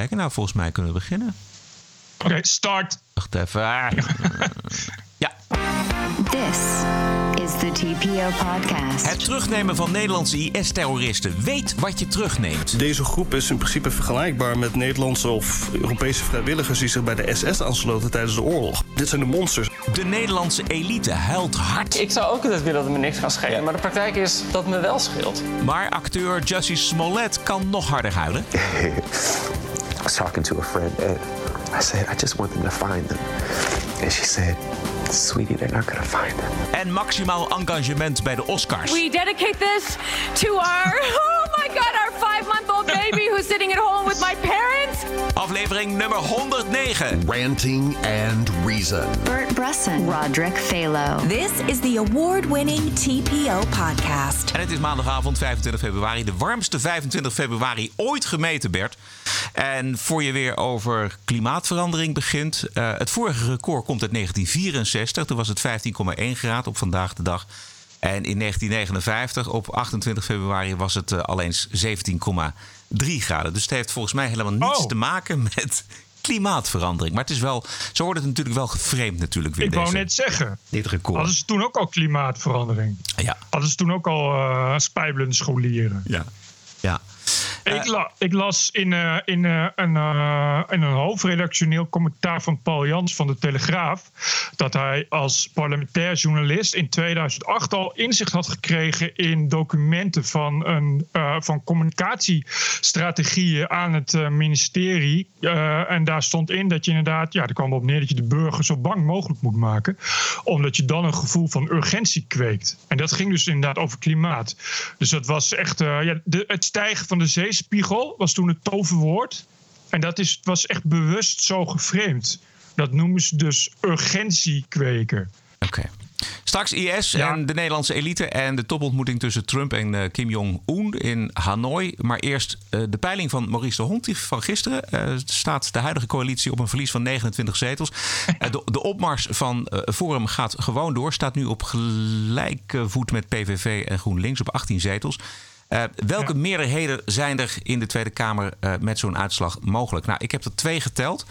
kijken. Nou, volgens mij kunnen we beginnen. Oké, start. Wacht even. Ah. ja. This is the TPO podcast. Het terugnemen van Nederlandse IS-terroristen. Weet wat je terugneemt. Deze groep is in principe vergelijkbaar met Nederlandse of Europese vrijwilligers die zich bij de SS aansloten tijdens de oorlog. Dit zijn de monsters. De Nederlandse elite huilt hard. Ik zou ook altijd willen dat het me niks gaat schelen, maar de praktijk is dat het me wel scheelt. Maar acteur Jussie Smollett kan nog harder huilen. I was talking to a friend and I said, I just want them to find them. And she said, Sweetie, they're not gonna find them. En maximaal engagement bij de Oscars. We dedicate this to our, oh my god, our five month old baby who's sitting at home with my parents. Aflevering nummer 109. Ranting and Reason. Bert Bresson, Roderick Phalo. This is the award-winning TPO podcast. En het is maandagavond 25 februari. De warmste 25 februari ooit gemeten, Bert. En voor je weer over klimaatverandering begint. eh, het vorige record komt uit 1964. Toen was het 15,1 graden op vandaag de dag. En in 1959, op 28 februari, was het eh, al eens 17,3 graden. Dus het heeft volgens mij helemaal niets Oh. te maken met klimaatverandering. Maar het is wel, zo wordt het natuurlijk wel geframed natuurlijk weer. Ik wou deze- net zeggen. Dit record. Hadden ze toen ook al klimaatverandering? Ja, Hadden ze toen ook al eh spijbelende scholieren? ja, ja. Ik, la- ik las in, eh, in, eh, een, eh, in een hoofdredactioneel commentaar van Paul Jans van de Telegraaf. dat hij als parlementair journalist in 2008 al inzicht had gekregen in documenten van, een, eh, van communicatiestrategieën aan het eh, ministerie. Eh, en daar stond in dat je inderdaad, ja, er kwam op neer dat je de burger zo bang mogelijk moet maken. omdat je dan een gevoel van urgentie kweekt. En dat ging dus inderdaad over klimaat. Dus dat was echt. eh, ja, de, het stijgen van de zeespiegel was toen het toverwoord. En dat is, was echt bewust zo geframed. Dat noemen ze dus urgentie kweken. Oké. Straks IS Ja. en de Nederlandse elite en de topontmoeting tussen Trump en eh, Kim Jong-un in Hanoi. Maar eerst eh, de peiling van Maurice de Hond van gisteren. eh, staat de huidige coalitie op een verlies van 29 zetels. De, de opmars van Forum gaat gewoon door. Staat nu op gelijke voet met PVV en GroenLinks op 18 zetels. Eh, welke Ja. meerderheden zijn er in de Tweede Kamer eh, met zo'n uitslag mogelijk? Nou, ik heb er twee geteld.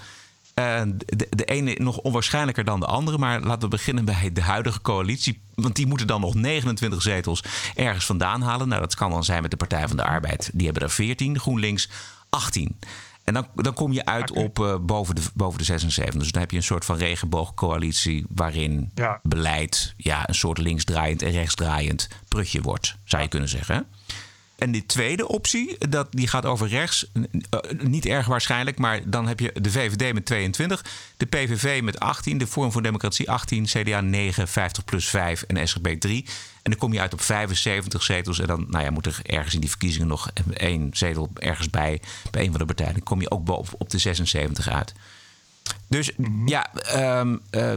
Eh, de, de ene nog onwaarschijnlijker dan de andere. Maar laten we beginnen bij de huidige coalitie. Want die moeten dan nog 29 zetels ergens vandaan halen. Nou, dat kan dan zijn met de Partij van de Arbeid. Die hebben er 14, GroenLinks 18. En dan, dan kom je uit op boven, de, boven de 76. Dus dan heb je een soort van regenboogcoalitie... waarin Ja. beleid ja, een soort linksdraaiend en rechtsdraaiend prutje wordt. Zou je kunnen zeggen? En die tweede optie, dat, die gaat over rechts. Eh, niet erg waarschijnlijk, maar dan heb je de VVD met 22, de PVV met 18, de Forum voor Democratie 18, CDA 9, 50 plus 5 en SGP 3. En dan kom je uit op 75 zetels. En dan nou ja, moet er ergens in die verkiezingen nog één zetel ergens bij, bij een van de partijen. Dan kom je ook boven op de 76 uit. Dus ja, ehm, eh,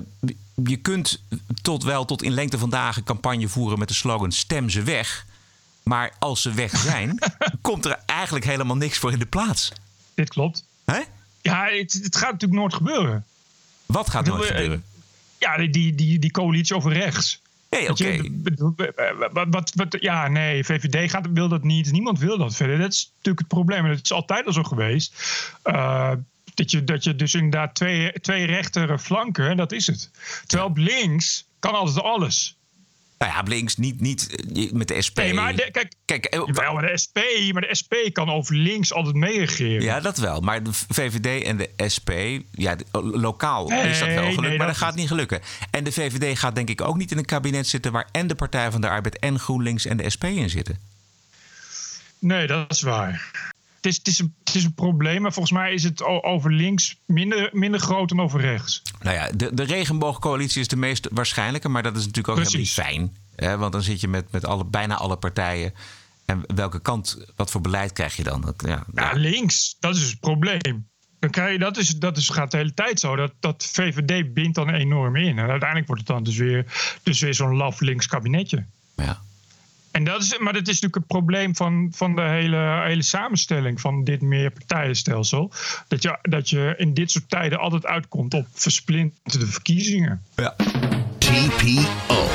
je kunt tot wel tot in lengte van dagen campagne voeren met de slogan stem ze weg. Maar als ze weg zijn, komt er eigenlijk helemaal niks voor in de plaats. Dit klopt. Hè? Ja, het, het gaat natuurlijk nooit gebeuren. Wat gaat nooit gebeuren? Ja, die, die, die, coalitie over rechts. Nee, oké. Weet je, bedoel, Wat, wat, wat, ja, nee, VVD gaat, wil dat niet. Niemand wil dat verder. Dat is natuurlijk het probleem. Dat is altijd al zo geweest. Uh, dat, je, dat je dus inderdaad twee, twee rechtere flanken, dat is het. Terwijl op links kan altijd alles. Nou ja, links niet, niet eh, met de SP. Nee, maar de, kijk, Kijk, eh, jawel, maar de SP, maar de SP kan over links altijd meeregeren. Ja, dat wel. Maar de VVD en de SP, ja, de- lokaal Nee, is dat wel gelukt, nee, maar dat dat gaat niet gelukken. En de VVD gaat denk ik ook niet in een kabinet zitten waar en de Partij van de Arbeid en GroenLinks en de SP in zitten. Nee, dat is waar. Het is, het, is een, het is een probleem, maar volgens mij is het over links minder, minder groot dan over rechts. Nou ja, de, de regenboogcoalitie is de meest waarschijnlijke, maar dat is natuurlijk ook Precies. helemaal niet fijn. Hè? Want dan zit je met, met alle, bijna alle partijen. En welke kant, wat voor beleid krijg je dan? Dat- Ja, Ja, links, dat is het probleem. Dan krijg je, dat, is, dat is, gaat de hele tijd zo. Dat, dat VVD bindt dan enorm in. En uiteindelijk wordt het dan dus weer, dus weer zo'n laf links kabinetje. ja. En dat is, maar dat is natuurlijk het probleem van, van de hele, hele samenstelling van dit meerpartijenstelsel. Dat je, dat je in dit soort tijden altijd uitkomt op versplinterde verkiezingen. ja. TPO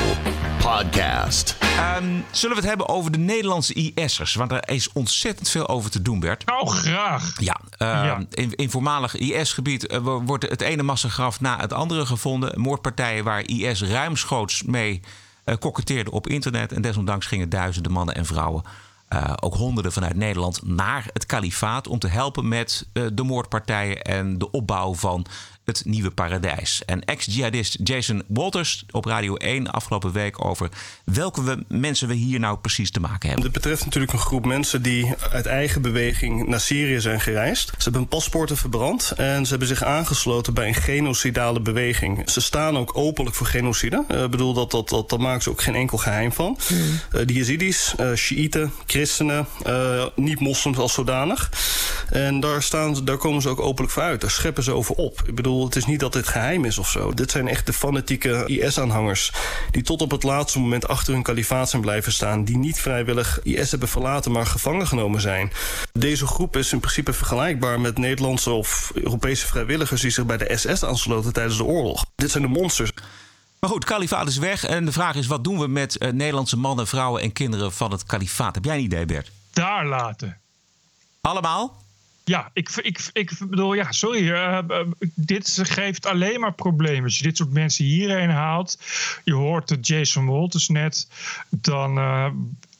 Podcast. Ehm, zullen we het hebben over de Nederlandse IS'ers? Want er is ontzettend veel over te doen, Bert. Nou, graag. Ja, ehm, Ja. In, in voormalig IS-gebied eh, wo- wordt het ene massagraf na het andere gevonden. Moordpartijen waar IS ruimschoots mee eh koketteerde op internet. En desondanks gingen duizenden mannen en vrouwen, eh, ook honderden vanuit Nederland, naar het kalifaat om te helpen met eh, de moordpartijen en de opbouw van het nieuwe paradijs. En ex-jihadist Jason Walters op Radio 1 afgelopen week over welke we, mensen we hier nou precies te maken hebben. Dit betreft natuurlijk een groep mensen die uit eigen beweging naar Syrië zijn gereisd. Ze hebben hun paspoorten verbrand en ze hebben zich aangesloten bij een genocidale beweging. Ze staan ook openlijk voor genocide. Eh, Ik bedoel, dat, dat, dat, daar maken ze ook geen enkel geheim van. Eh, de Yazidis, eh Shiiten, christenen, eh, niet-moslims als zodanig. En daar, staan, daar komen ze ook openlijk voor uit. Daar scheppen ze over op. Ik bedoel, het is niet dat dit geheim is of zo. Dit zijn echt de fanatieke IS-aanhangers... die tot op het laatste moment achter hun kalifaat zijn blijven staan... die niet vrijwillig IS hebben verlaten, maar gevangen genomen zijn. Deze groep is in principe vergelijkbaar met Nederlandse of Europese vrijwilligers... die zich bij de SS aansloten tijdens de oorlog. Dit zijn de monsters. Maar goed, kalifaat is weg. En de vraag is, wat doen we met eh, Nederlandse mannen, vrouwen en kinderen van het kalifaat? Heb jij een idee, Bert? Daar laten. Allemaal? Ja, ik, ik, ik bedoel, ja, sorry. eh, eh, dit geeft alleen maar problemen. Als je dit soort mensen hierheen haalt. Je hoort de Jason Walters net. Dan eh,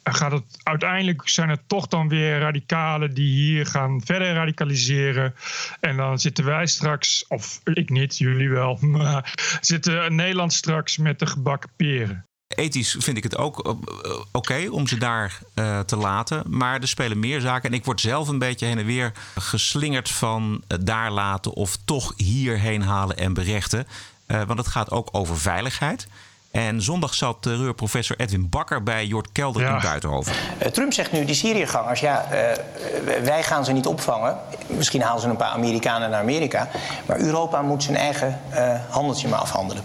gaat het uiteindelijk zijn het toch dan weer radicalen die hier gaan verder radicaliseren. En dan zitten wij straks, of ik niet, jullie wel, maar zitten Nederland straks met de gebakken peren. Ethisch vind ik het ook eh, oké om ze daar eh, te laten. Maar er spelen meer zaken. En ik word zelf een beetje heen en weer geslingerd van eh, daar laten of toch hierheen halen en berechten. Eh, want het gaat ook over veiligheid. En zondag zat terreurprofessor Edwin Bakker bij Jort Kelder in Buitenhoven. Trump zegt nu, die Syriëgangers, ja, eh, wij gaan ze niet opvangen. Misschien halen ze een paar Amerikanen naar Amerika. Maar Europa moet zijn eigen eh, handeltje maar afhandelen.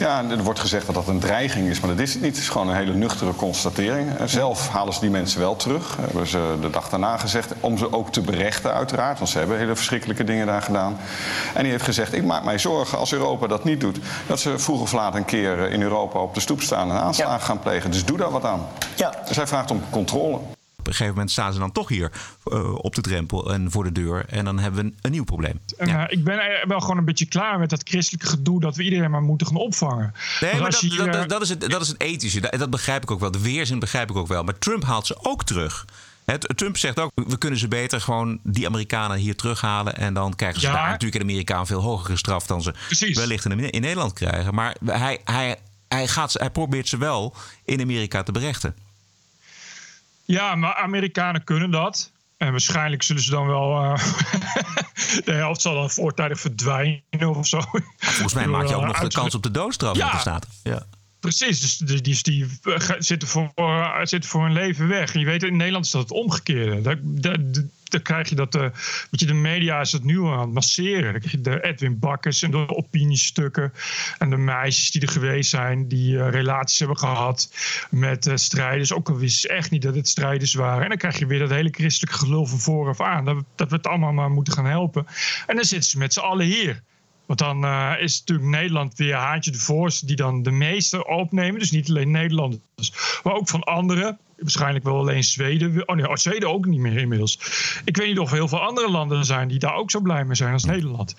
Ja, er wordt gezegd dat dat een dreiging is, maar dat is het niet. Het is gewoon een hele nuchtere constatering. Eh, Zelf halen ze die mensen wel terug. Hebben ze de dag daarna gezegd. Om ze ook te berechten, uiteraard. Want ze hebben hele verschrikkelijke dingen daar gedaan. En die heeft gezegd: Ik maak mij zorgen als Europa dat niet doet. Dat ze vroeg of laat een keer eh, in Europa op de stoep staan en aanslagen gaan plegen. Dus doe daar wat aan. Ja. Dus hij vraagt om controle. Op een gegeven moment staan ze dan toch hier eh, op de drempel en voor de deur. En dan hebben we een, een nieuw probleem. En, eh, ik ben er wel gewoon een beetje klaar met dat christelijke gedoe dat we iedereen maar moeten gaan opvangen. Nee, maar dat, dat, hier- dat, dat is het, dat is het ethische. Dat, dat begrijp ik ook wel. De weerzin begrijp ik ook wel. Maar Trump haalt ze ook terug. Trump zegt ook, we kunnen ze beter gewoon die Amerikanen hier terughalen. En dan krijgen ze Ja. daar natuurlijk in Amerika een veel hogere straf dan ze wellicht in, in Nederland krijgen. Maar hij, hij, hij, gaat, hij probeert ze wel in Amerika te berechten. Ja, maar Amerikanen kunnen dat. En waarschijnlijk zullen ze dan wel. eh, de helft zal dan voortijdig verdwijnen of zo. Volgens mij maak je ook nog de kans op de doodstraf Ja. Staten. Ja. Precies, dus die, die, die eh, zitten, voor, eh, zitten voor hun leven weg. En je weet, in Nederland is dat het omgekeerde. Daar, daar, daar krijg je dat. eh weet je, de media is het nu aan het masseren. Dan krijg je de Edwin Bakkers en de opiniestukken. En de meisjes die er geweest zijn, die eh, relaties hebben gehad met eh, strijders. Ook al wisten echt niet dat het strijders waren. En dan krijg je weer dat hele christelijke gelul van vooraf aan. Dat, we- dat we het allemaal maar moeten gaan helpen. En dan zitten ze met z'n allen hier. Want dan eh, is natuurlijk Nederland weer haantje de voorste die dan de meeste opnemen. Dus niet alleen Nederlanders, maar ook van anderen. Waarschijnlijk wel alleen Zweden. Oh nee, oh, Zweden ook niet meer inmiddels. Ik weet niet of er heel veel andere landen zijn die daar ook zo blij mee zijn als Nederland.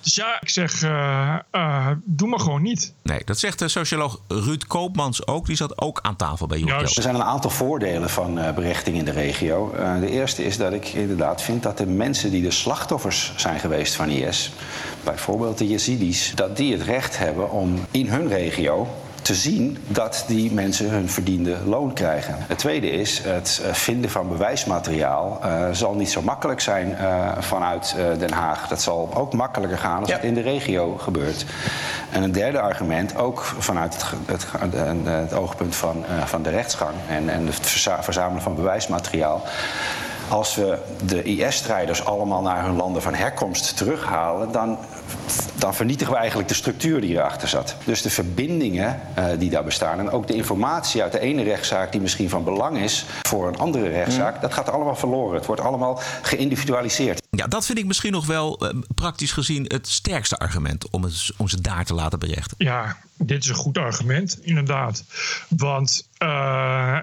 Dus ja, ik zeg, eh, eh, doe maar gewoon niet. Nee, dat zegt de socioloog Ruud Koopmans ook. Die zat ook aan tafel bij Jort Er zijn een aantal voordelen van eh, berechting in de regio. Eh, de eerste is dat ik inderdaad vind dat de mensen die de slachtoffers zijn geweest van IS, bijvoorbeeld de Yazidis, dat die het recht hebben om in hun regio te zien dat die mensen hun verdiende loon krijgen. Het tweede is, het eh, vinden van bewijsmateriaal eh, zal niet zo makkelijk zijn eh, vanuit Den Haag. Dat zal ook makkelijker gaan als het in de regio gebeurt. En een derde argument, ook vanuit het, het, het oogpunt van, van de rechtsgang en, en het verza- verzamelen van bewijsmateriaal. Als we de IS-strijders allemaal naar hun landen van herkomst terughalen, dan, dan vernietigen we eigenlijk de structuur die erachter zat. Dus de verbindingen uh, die daar bestaan en ook de informatie uit de ene rechtszaak die misschien van belang is voor een andere rechtszaak, dat gaat allemaal verloren. Het wordt allemaal geïndividualiseerd. Ja, dat vind ik misschien nog wel uh, praktisch gezien het sterkste argument om, het, om ze daar te laten berechten. Ja, dit is een goed argument, inderdaad. Want uh,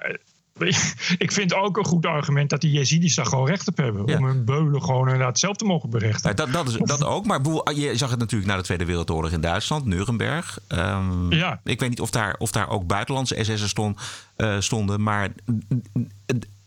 ik vind ook een goed argument dat die Jezidis daar gewoon recht op hebben. Ja. Om hun beulen gewoon inderdaad zelf te mogen berechten. Ja, dat, dat, is, dat ook. Maar je zag het natuurlijk na de Tweede Wereldoorlog in Duitsland, Nuremberg. Um, ja. Ik weet niet of daar, of daar ook buitenlandse SS'ers stond, uh, stonden. Maar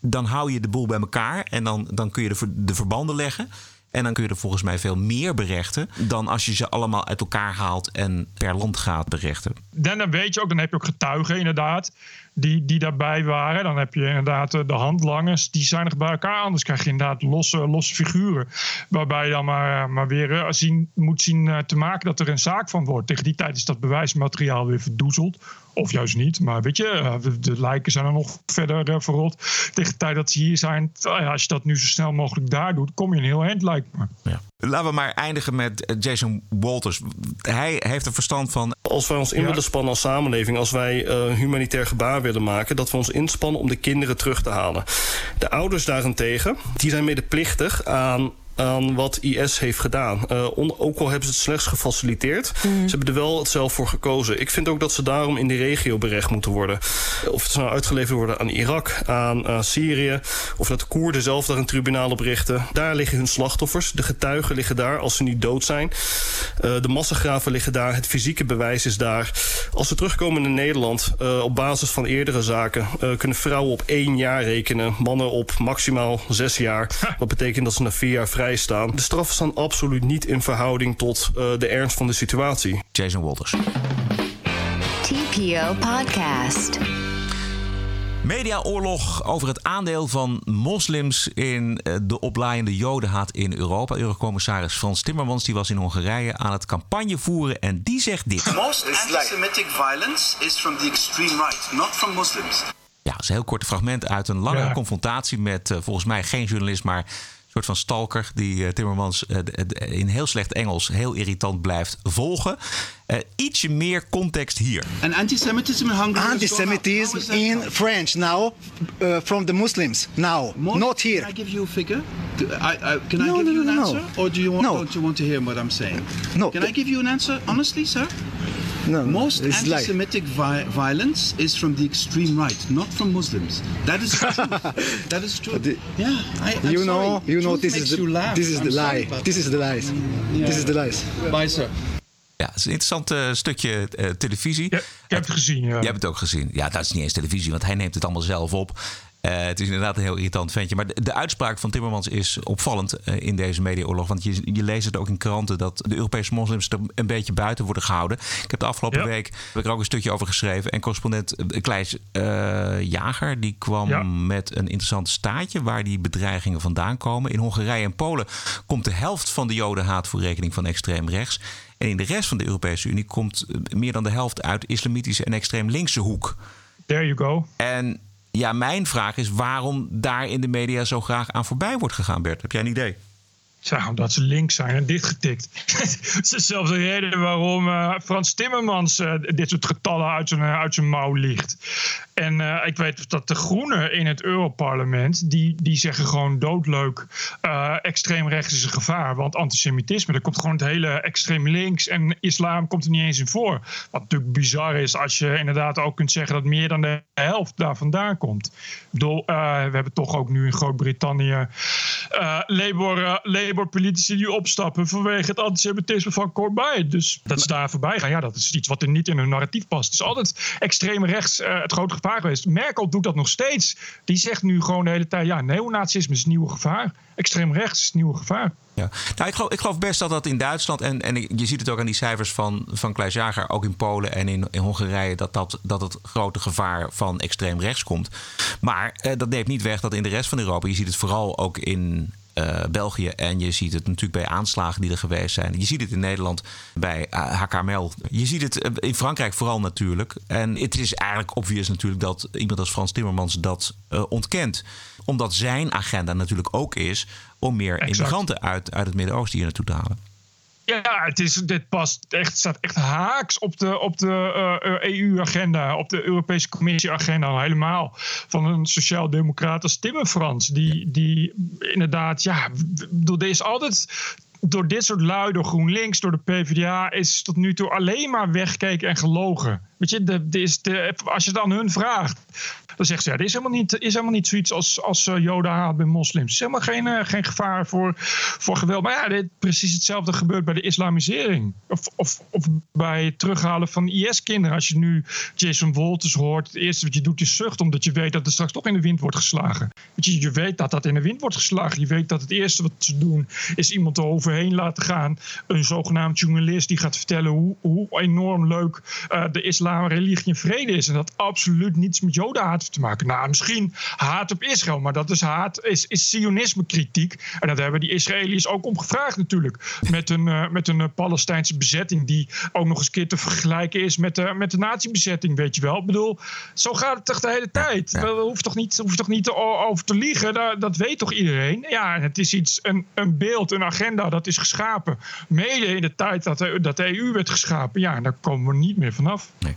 dan hou je de boel bij elkaar. En dan, dan kun je de, de verbanden leggen. En dan kun je er volgens mij veel meer berechten dan als je ze allemaal uit elkaar haalt en per land gaat berechten. Dan, dan weet je ook, dan heb je ook getuigen inderdaad die, die daarbij waren. Dan heb je inderdaad de handlangers, die zijn er bij elkaar. Anders krijg je inderdaad losse, losse figuren. Waarbij je dan maar, maar weer zien, moet zien te maken dat er een zaak van wordt. Tegen die tijd is dat bewijsmateriaal weer verdoezeld. Of juist niet. Maar weet je, de, lijken zijn er nog verder verrot. Tegen de tijd dat ze hier zijn, als je dat nu zo snel mogelijk daar doet, kom je een heel eind, lijkt me. Ja. Laten we maar eindigen met Jason Walters. Hij heeft er verstand van. Als wij ons in willen spannen als samenleving, als wij uh, humanitair gebaar willen maken, dat we ons inspannen om de kinderen terug te halen. De ouders daarentegen, die zijn medeplichtig aan aan wat IS heeft gedaan. Uh, on, ook al hebben ze het slechts gefaciliteerd, mm. ze hebben er wel het zelf voor gekozen. Ik vind ook dat ze daarom in de regio berecht moeten worden. Of ze nou uitgeleverd worden aan Irak, aan uh, Syrië, of dat de Koerden zelf daar een tribunaal op richten. Daar liggen hun slachtoffers. De getuigen liggen daar als ze niet dood zijn. Uh, de massagraven liggen daar. Het fysieke bewijs is daar. Als ze terugkomen in Nederland, op basis van eerdere zaken, kunnen vrouwen op één jaar rekenen, mannen op maximaal zes jaar. Wat betekent dat ze na vier jaar vrij staan. De straffen staan absoluut niet in verhouding tot uh, de ernst van de situatie. Jason Walters. TPO Podcast. Mediaoorlog over het aandeel van moslims in de oplaaiende jodenhaat in Europa. Eurocommissaris Frans Timmermans die was in Hongarije aan het campagne voeren en die zegt dit. Most anti-Semitic violence is from the extreme right, not from Muslims. Ja, dat is een heel kort fragment uit een lange ja. confrontatie met uh, volgens mij geen journalist, maar soort van stalker die uh, Timmermans uh, in heel slecht Engels heel irritant blijft volgen. Uh, ietsje meer context hier. And antisemitism in Hungary. Antisemitism in French now from the Muslims now, not here. Can I give you a figure? Do, I, I, can I no, give no, you an no, answer, or do you want, don't you want to hear what I'm saying? No. Can I give you an answer, honestly, sir? No, Most anti-Semitic vi violence is from the extreme right, not from Muslims. That is true. that is true. The, yeah, I, I'm you sorry. know, you know, this is the this is the sorry, lie. but- This is the lies. Yeah. This is the lies. Bye, sir. Ja, het is een interessant uh, stukje uh, televisie. Ja, ik heb het gezien, ja. Je hebt het ook gezien. Ja, dat is niet eens televisie, want hij neemt het allemaal zelf op. Uh, het is inderdaad een heel irritant ventje. Maar de, de uitspraak van Timmermans is opvallend uh, in deze mediaoorlog. Want je, je leest het ook in kranten dat de Europese moslims er een beetje buiten worden gehouden. Ik heb de afgelopen Ja. week heb ik er ook een stukje over geschreven. En correspondent uh, Kleis Jager die kwam Ja. met een interessant staatje waar die bedreigingen vandaan komen. In Hongarije en Polen komt de helft van de jodenhaat voor rekening van extreem rechts. En in de rest van de Europese Unie komt eh, meer dan de helft uit islamitische en extreem linkse hoek. There you go. En ja, mijn vraag is waarom daar in de media zo graag aan voorbij wordt gegaan, Bert. Heb jij een idee? Ja, omdat ze links zijn en dichtgetikt. Het is zelfs de reden waarom eh, Frans Timmermans eh, dit soort getallen uit zijn, uit zijn mouw ligt. En eh, ik weet dat de Groenen in het Europarlement, die, die zeggen gewoon doodleuk, eh extreem rechts is een gevaar. Want antisemitisme, daar komt gewoon het hele extreem links en islam komt er niet eens in voor. Wat natuurlijk bizar is als je inderdaad ook kunt zeggen dat meer dan de helft daar vandaan komt. Eh, we hebben toch ook nu in Groot-Brittannië Labour, eh, Labour-politici die opstappen vanwege het antisemitisme van Corbyn. Dus dat ze daar voorbij gaan, ja, dat is iets wat er niet in hun narratief past. Het is altijd extreem rechts het grote gevaar Merkel doet dat nog steeds. Die zegt nu gewoon de hele tijd, ja, neonazisme is het nieuwe gevaar. Extreem rechts is het nieuwe gevaar. Ja. Nou, ik, geloof, ik geloof best dat dat in Duitsland, en, en je ziet het ook aan die cijfers van, van Klaas Jager, ook in Polen en in, in Hongarije, dat, dat, dat het grote gevaar van extreem rechts komt. Maar eh, dat neemt niet weg dat in de rest van Europa, je ziet het vooral ook in eh, België. En je ziet het natuurlijk bij aanslagen die er geweest zijn. Je ziet het in Nederland bij HKML. Je ziet het eh, in Frankrijk vooral natuurlijk. En het is eigenlijk obvious natuurlijk dat iemand als Frans Timmermans dat uh, ontkent. Omdat zijn agenda natuurlijk ook is om meer exact. immigranten uit, uit het Midden-Oosten hier naartoe te halen. Ja, het is, dit past echt, staat echt haaks op de, op de EU-agenda, op de Europese Commissie-agenda helemaal. Van een sociaal-democraat als Timmerfrans. Die, die inderdaad, ja, er is altijd door dit soort lui, door GroenLinks, door de PvdA, is tot nu toe alleen maar weggekeken en gelogen. Weet je, de, de als je dan hun vraagt, dan zegt ze: ja, er is helemaal niet, is helemaal niet zoiets als, als uh, Joden haat bij moslims. Er is helemaal geen, uh, geen gevaar voor, voor geweld. Maar ja, precies hetzelfde gebeurt bij de islamisering. Of, of, of bij het terughalen van IS-kinderen. Als je nu Jason Wolters hoort, het eerste wat je doet is zucht, omdat je weet dat er straks toch in de wind wordt geslagen. Weet je, je weet dat dat in de wind wordt geslagen. Je weet dat het eerste wat ze doen is iemand er overheen laten gaan. Een zogenaamd journalist die gaat vertellen hoe, hoe enorm leuk uh, de islam, religie en vrede is. En dat absoluut niets met Jodenhaat te maken. Nou, misschien haat op Israël, maar dat is haat, is, is sionisme kritiek. En dat hebben die Israëli's ook om gevraagd natuurlijk. Met een, uh, met een uh, Palestijnse bezetting die ook nog eens keer te vergelijken is met de, met de nazi-bezetting, weet je wel. Ik bedoel, zo gaat het toch de hele tijd. Ja. We hoeven toch niet, hoeven toch niet over te liegen, dat, dat weet toch iedereen? Ja, het is iets, een, een beeld, een agenda, dat is geschapen. Mede in de tijd dat de, dat de EU werd geschapen. Ja, daar komen we niet meer vanaf. Nee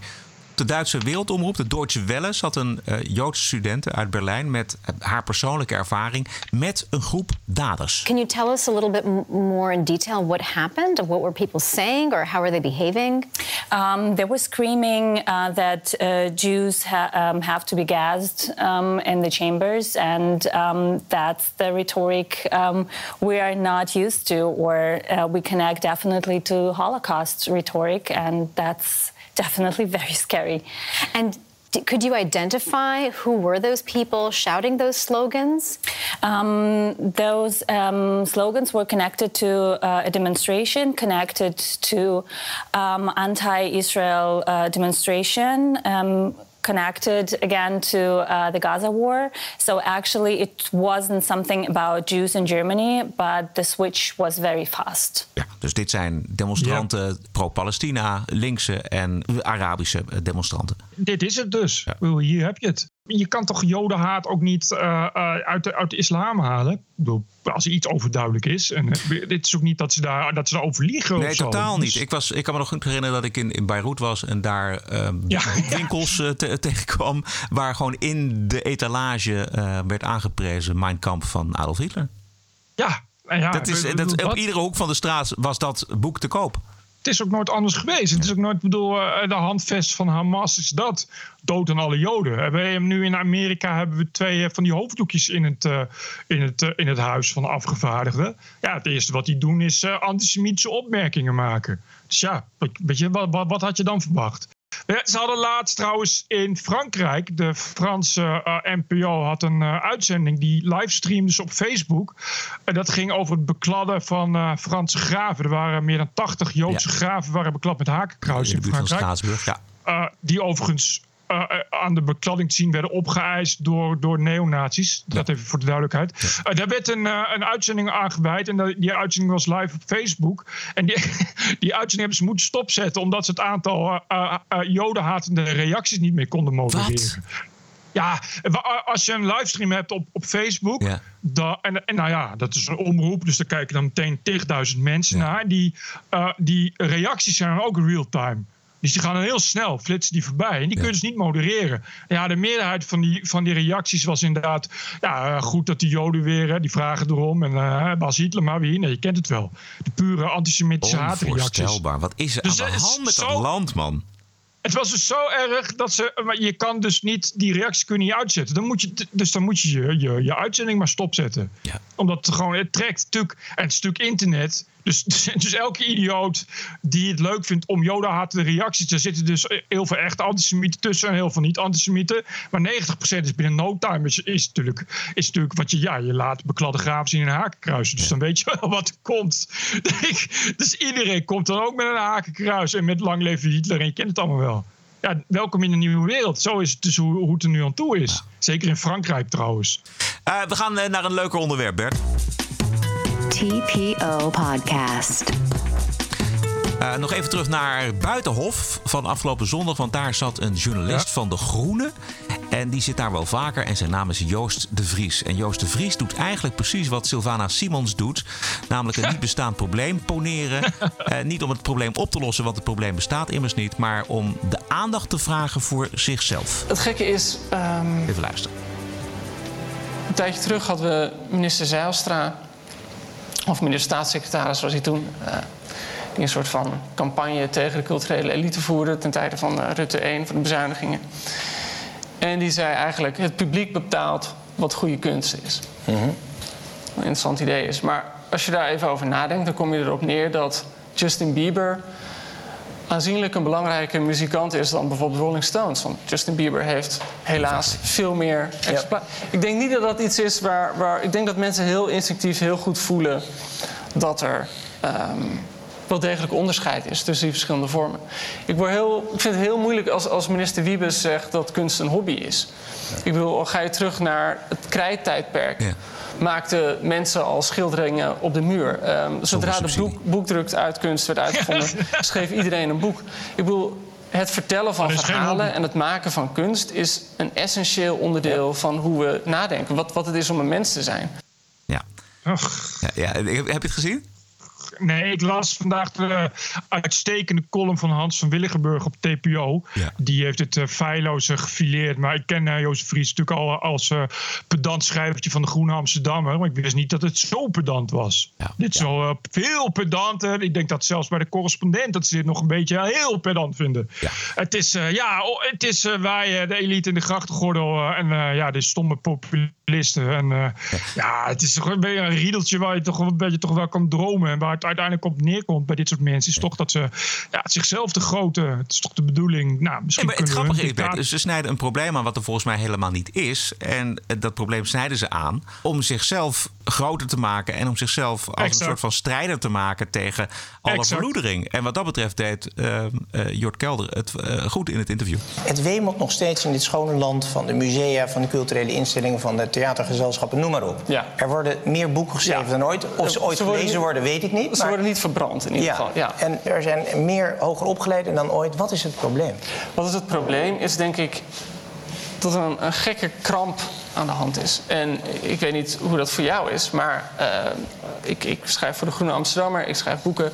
de Duitse Wereldomroep, de Deutsche Welle, zat een uh, Joodse student uit Berlijn met haar persoonlijke ervaring met een groep daders. Can you tell us a little bit more in detail what happened? What were people saying or how were they behaving? Um, there was screaming uh, that uh, Jews ha um, have to be gassed um, in the chambers, and um, that's the rhetoric um, we are not used to, or uh, we connect definitely to Holocaust rhetoric, and that's definitely very scary. And could you identify who were those people shouting those slogans? Um, those um, slogans were connected to uh, a demonstration, connected to um, anti-Israel uh, demonstration. Connected again to uh, the Gaza war. So actually, it wasn't something about Jews in Germany, but the switch was very fast. Ja, dus dit zijn demonstranten ja. pro-Palestina, linkse en Arabische demonstranten. Dit is het dus. Ja. Hier heb je het. Je kan toch jodenhaat ook niet uh, uh, uit, de, uit de islam halen? Ik bedoel, als er iets overduidelijk is. En uh, dit is ook niet dat ze, daar, dat ze daarover liegen. Nee, totaal zo. niet. Ik, was, ik kan me nog goed herinneren dat ik in, in Beirut was en daar ja, winkels ja. te, tegenkwam. waar gewoon in de etalage werd aangeprezen Mein Kampf van Adolf Hitler. Ja, ja dat is, dat, op iedere hoek van de straat was dat boek te koop het is ook nooit anders geweest. Het is ook nooit, ik bedoel, de handvest van Hamas is dat. Dood aan alle Joden. We hebben nu in Amerika hebben we twee van die hoofddoekjes in het, uh, in het, in het huis van de afgevaardigden. Ja, het eerste wat die doen is antisemitische opmerkingen maken. Dus ja, weet je, wat, wat, wat had je dan verwacht? Ze hadden laatst trouwens in Frankrijk, de Franse uh, NPO had een uh, uitzending die livestreamde op Facebook. En dat ging over het bekladden van uh, Franse graven. Er waren meer dan 80 Joodse ja. graven waren beklad met hakenkruis in, in Frankrijk. ja. die overigens uh, aan de bekladding te zien werden opgeëist door, door neonazies. Dat even voor de duidelijkheid. Uh, daar werd een, uh, een uitzending aangeweid. En die uitzending was live op Facebook. En die, die uitzending hebben ze moeten stopzetten. Omdat ze het aantal jodenhatende reacties niet meer konden modereren. Ja, als je een livestream hebt op, op Facebook. Ja. En, en nou ja, dat is een omroep. Dus daar kijken dan meteen tigduizend mensen ja. naar. Die, die reacties zijn ook real-time. Dus die gaan dan heel snel, flitsen die voorbij. En die ja. kunnen ze niet modereren. Ja, de meerderheid van die, van die reacties was inderdaad... Ja, goed dat die Joden weer, die vragen erom. En uh, Bas Hitler, maar wie? Nee, je kent het wel. De pure antisemitische haatreacties. Onvoorstelbaar. Wat is er dus aan de hand met dat land, man? Het was dus zo erg dat ze. Maar je kan dus niet. Die reacties kun je niet uitzetten. Dan moet je, dus dan moet je je, je, je uitzending maar stopzetten. Ja. Omdat het gewoon. Het trekt natuurlijk. En het natuurlijk internet. Dus, dus elke idioot die het leuk vindt om Joda de reacties. Er zitten dus heel veel echte antisemieten tussen en heel veel niet-antisemieten. Maar 90% is binnen no time. Is, is, natuurlijk, is natuurlijk wat je. Ja, je laat bekladde graven zien in een hakenkruis. Dus dan weet je wel wat er komt. Dus iedereen komt dan ook met een hakenkruis. En met lang leven Hitler. En je kent het allemaal wel. Ja, welkom in een nieuwe wereld. Zo is het dus hoe, hoe het er nu aan toe is. Zeker in Frankrijk trouwens. Uh, we gaan uh, naar een leuker onderwerp, Bert. TPO Podcast. Uh, nog even terug naar Buitenhof van afgelopen zondag. Want daar zat een journalist ja. van De Groene. En die zit daar wel vaker. En zijn naam is Joost de Vries. En Joost de Vries doet eigenlijk precies wat Sylvana Simons doet. Namelijk een niet bestaand probleem poneren. uh, niet om het probleem op te lossen, want het probleem bestaat immers niet. Maar om de aandacht te vragen voor zichzelf. Het gekke is. Um... Even luisteren. Een tijdje terug hadden we minister Zijlstra. Of minister staatssecretaris was hij toen. Uh, die een soort van campagne tegen de culturele elite voerde ten tijde van uh, Rutte 1, van de bezuinigingen. En die zei eigenlijk: het publiek bepaalt wat goede kunst is. Mm -hmm. Een interessant idee is. Maar als je daar even over nadenkt, dan kom je erop neer dat Justin Bieber aanzienlijk een belangrijke muzikant is dan bijvoorbeeld Rolling Stones. Want Justin Bieber heeft helaas veel meer ja. Ik denk niet dat dat iets is waar, waar. Ik denk dat mensen heel instinctief heel goed voelen dat er. Um, wel degelijk onderscheid is tussen die verschillende vormen. Ik, word heel, ik vind het heel moeilijk als, als minister Wiebes zegt dat kunst een hobby is. Ik bedoel, ga je terug naar het krijttijdperk. Ja. Maakten mensen al schilderingen op de muur. Um, zodra de boek, boekdruk uit kunst werd uitgevonden, schreef iedereen een boek. Ik bedoel, het vertellen van verhalen en het maken van kunst is een essentieel onderdeel ja. van hoe we nadenken. Wat, wat het is om een mens te zijn. Ja. ja, ja. Heb je het gezien? Nee, ik las vandaag de uitstekende column van Hans van Willigenburg op TPO. Ja. Die heeft het uh, feilloos gefileerd. Maar ik ken uh, Jozef Vries natuurlijk al als uh, pedant schrijvertje van de Groene Amsterdammer. Maar ik wist niet dat het zo pedant was. Ja. Dit is wel veel pedanter. Ik denk dat zelfs bij de correspondent dat ze dit nog een beetje heel pedant vinden. Het is, ja, het is wij, de elite in de grachtengordel en ja, de stomme populisten. En ja. ja, het is toch een beetje een riedeltje waar je toch een beetje toch wel kan dromen. En waar het uiteindelijk op neerkomt bij dit soort mensen, is toch dat ze ja, zichzelf te grote. Het is toch de bedoeling. Nou, misschien ja, maar het grappige is, Bert, ze snijden een probleem aan wat er volgens mij helemaal niet is. En dat probleem snijden ze aan om zichzelf groter te maken en om zichzelf als exact. een soort van strijder te maken tegen alle exact. verloedering. En wat dat betreft deed uh, uh, Jort Kelder het uh, goed in het interview. Het wemelt nog steeds in dit schone land van de musea, van de culturele instellingen, van de theatergezelschappen, noem maar op. Ja. Er worden meer boeken geschreven ja. dan ooit. Of ze ooit ze gelezen worden, worden, weet ik niet. Ze worden niet verbrand in ieder ja. geval. Ja. En er zijn meer hoger opgeleiden dan ooit. Wat is het probleem? Wat is het probleem? Is denk ik dat er een, een gekke kramp aan de hand is. En ik weet niet hoe dat voor jou is, maar uh, ik, ik, schrijf voor de Groene Amsterdammer, ik schrijf boeken.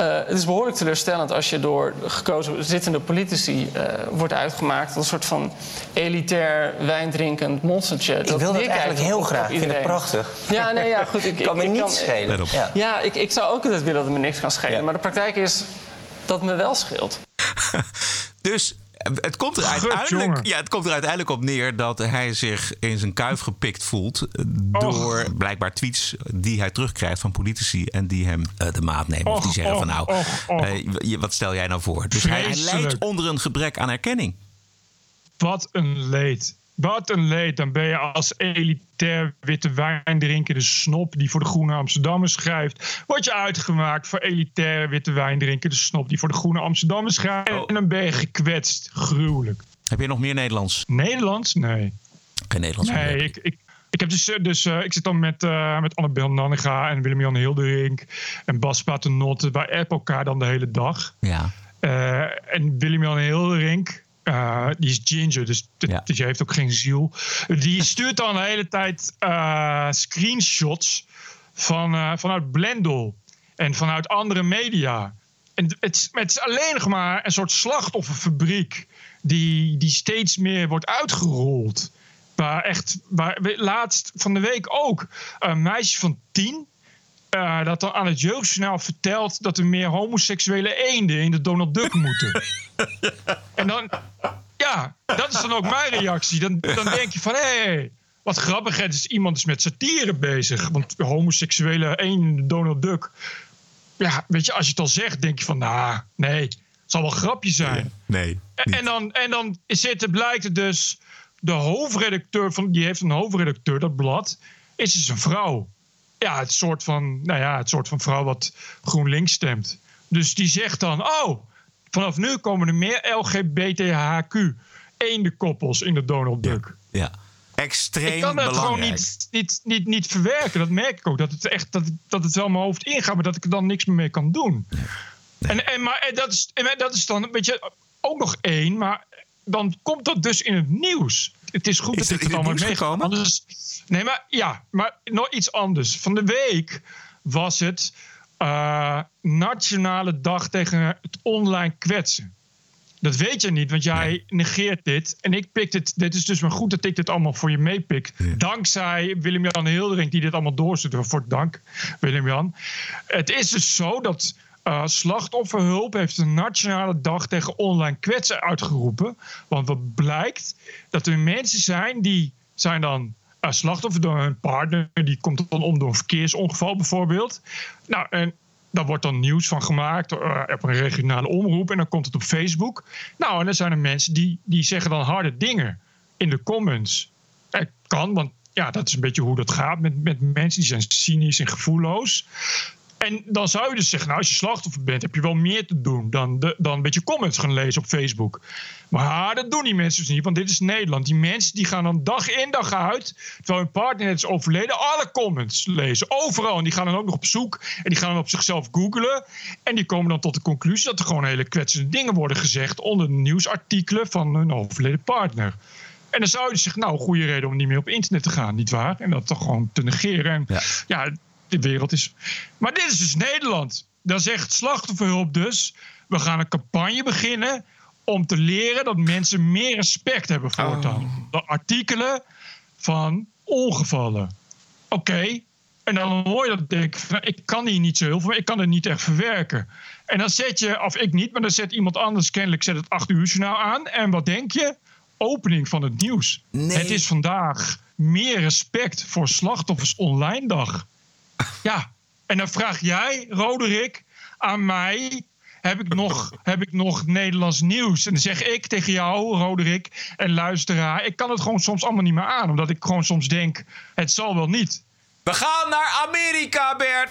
Uh, het is behoorlijk teleurstellend als je door gekozen zittende politici uh, wordt uitgemaakt als een soort van elitair wijndrinkend monstertje. Ik wil dat eigenlijk heel graag. Ik vind het prachtig. Ja, nee, ja, goed. Ik, kan me niet kan, schelen. Ja, ja ik, ik zou ook altijd willen dat het me niks kan schelen. Ja. Maar de praktijk is dat het me wel scheelt. dus het komt, er uiteindelijk, ja, het komt er uiteindelijk op neer dat hij zich in zijn kuif gepikt voelt. door blijkbaar tweets die hij terugkrijgt van politici. en die hem uh, de maat nemen. Of die zeggen van nou, uh, wat stel jij nou voor? Dus hij, hij leidt onder een gebrek aan erkenning. Wat een leed. Wat een leed. Dan ben je als elitair witte wijn drinkende snop die voor de Groene Amsterdammer schrijft. Word je uitgemaakt voor elitair witte wijn drinkende snop die voor de Groene Amsterdammer schrijft. Oh. En dan ben je gekwetst. Gruwelijk. Heb je nog meer Nederlands? Nederlands? Nee. Geen Nederlands? Nee, ik, ik, ik, heb dus, dus uh, ik zit dan met, uh, met Annabel Nannega en Willem-Jan Hilderink en Bas Paternotte. Wij appen elkaar dan de hele dag. Ja. Uh, en Willem-Jan Hilderink, uh, die is ginger, dus, ja. dus je heeft ook geen ziel. Die stuurt dan de hele tijd uh, screenshots van, uh, vanuit Blendel en vanuit andere media. En het, het is alleen nog maar een soort slachtofferfabriek die, die steeds meer wordt uitgerold. Waar echt, waar, laatst van de week ook een meisje van tien. Uh, dat dan aan het jeugdjournaal vertelt dat er meer homoseksuele eenden in de Donald Duck moeten. en dan, ja, dat is dan ook mijn reactie. Dan, dan denk je van, hé, hey, wat grappig, het is iemand is met satire bezig. Want homoseksuele eenden in de Donald Duck. Ja, weet je, als je het al zegt, denk je van, nou, nee, het zal wel een grapje zijn. Nee. En, en dan, en dan zit het, blijkt het dus, de hoofdredacteur van, die heeft een hoofdredacteur, dat blad, is dus een vrouw ja, het soort van, nou ja, het soort van vrouw wat GroenLinks stemt. Dus die zegt dan, oh, vanaf nu komen er meer LGBTHQ eendenkoppels in de Donald Duck. Ja. Extreem ik kan het gewoon niet, niet, niet, niet verwerken. Dat merk ik ook. Dat het echt dat, dat het wel mijn hoofd ingaat, maar dat ik er dan niks meer mee kan doen. En, en, maar en dat, is, en dat is dan een beetje ook nog één, maar dan komt dat dus in het nieuws. Het is goed Is dat ik het allemaal meegekomen. Anders, nee, maar ja, maar nog iets anders. Van de week was het eh, Nationale Dag tegen het online kwetsen. Dat weet je niet, want jij negeert dit. En ik pik dit. Dit is dus maar goed dat ik dit allemaal voor je meepik. Dankzij Willem-Jan Hildering, die dit allemaal doorzet. Voor dank, Willem-Jan. Het is dus zo dat eh, Slachtofferhulp heeft een nationale dag tegen online kwetsen uitgeroepen. Want wat blijkt, dat er mensen zijn die zijn dan eh, slachtoffer door hun partner. Die komt dan om door een verkeersongeval bijvoorbeeld. Nou, en daar wordt dan nieuws van gemaakt eh, op een regionale omroep. En dan komt het op Facebook. Nou, en dan zijn er mensen die, die zeggen dan harde dingen in de comments. Het kan, want ja, dat is een beetje hoe dat gaat met, met mensen die zijn cynisch en gevoelloos. En dan zou je dus zeggen, nou, als je slachtoffer bent, heb je wel meer te doen dan, de, dan een beetje comments gaan lezen op Facebook. Maar dat doen die mensen dus niet, want dit is Nederland. Die mensen die gaan dan dag in dag uit, terwijl hun partner net is overleden, alle comments lezen. Overal. En die gaan dan ook nog op zoek en die gaan dan op zichzelf googlen. En die komen dan tot de conclusie dat er gewoon hele kwetsende dingen worden gezegd onder de nieuwsartikelen van hun overleden partner. En dan zou je zeggen, nou, goede reden om niet meer op internet te gaan, nietwaar? En dat toch gewoon te negeren. En ja, de wereld is. Maar dit is dus Nederland. Dan zegt slachtofferhulp dus: we gaan een campagne beginnen om te leren dat mensen meer respect hebben voortaan. De artikelen van ongevallen. Oké. En dan hoor je dat denk ik, van, ik kan hier niet zo heel veel, ik kan het niet echt verwerken. En dan zet je, of ik niet, maar dan zet iemand anders kennelijk zet het 8 uur journaal aan. En wat denk je? Opening van het nieuws. Het is vandaag meer respect voor slachtoffers online dag. Ja, en dan vraag jij, Roderick, aan mij: heb ik, nog, heb ik nog Nederlands nieuws? En dan zeg ik tegen jou, Roderick, en luisteraar: ik kan het gewoon soms allemaal niet meer aan, omdat ik gewoon soms denk: het zal wel niet. We gaan naar Amerika, Bert.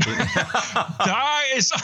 Daar is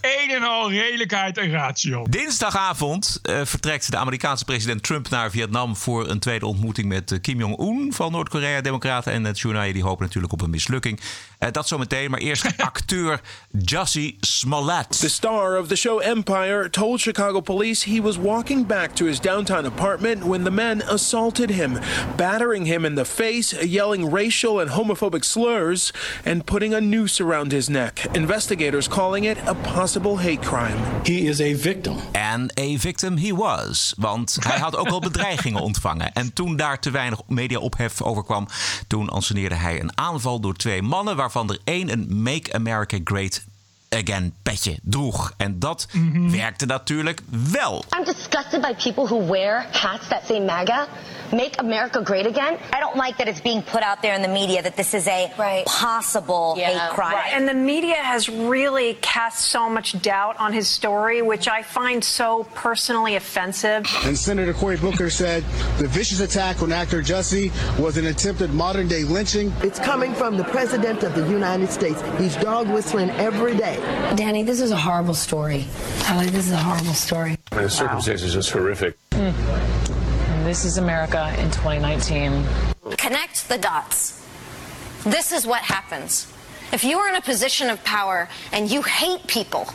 een en al redelijkheid en ratio. Dinsdagavond eh, vertrekt de Amerikaanse president Trump naar Vietnam voor een tweede ontmoeting met eh, Kim Jong-un van Noord-Korea. Democraten en het journaal die hopen natuurlijk op een mislukking. Eh, dat zometeen, maar eerst acteur Jussie Smollett. The star of the show Empire told Chicago police he was walking back to his downtown apartment when the men assaulted him, battering him in the face, yelling racial and homophobic slurs, and putting a noose around his neck. Investigators calling it a possible hate crime. He is a victim. And a victim he was. Want hij had ook al bedreigingen ontvangen. En toen daar te weinig media-ophef over kwam, toen anseneerde hij een aanval door twee mannen, waarvan er één een Make America Great Again petje droeg. En dat mhm. werkte natuurlijk wel. I'm disgusted by people who wear hats that say MAGA. Make America great again. I don't like that it's being put out there in the media that this is a possible hate crime. Right. And the media has really cast so much doubt on his story, which I find so personally offensive. And Senator Cory Booker said the vicious attack on actor Jussie was an attempted modern day lynching. It's coming from the President of the United States. He's dog whistling every day. Danny, this is a horrible story. Tyler, this is a horrible story. The circumstances are just horrific. Hmm. This is America in 2019. Connect the dots. This is what happens. If you are in a position of power and you hate people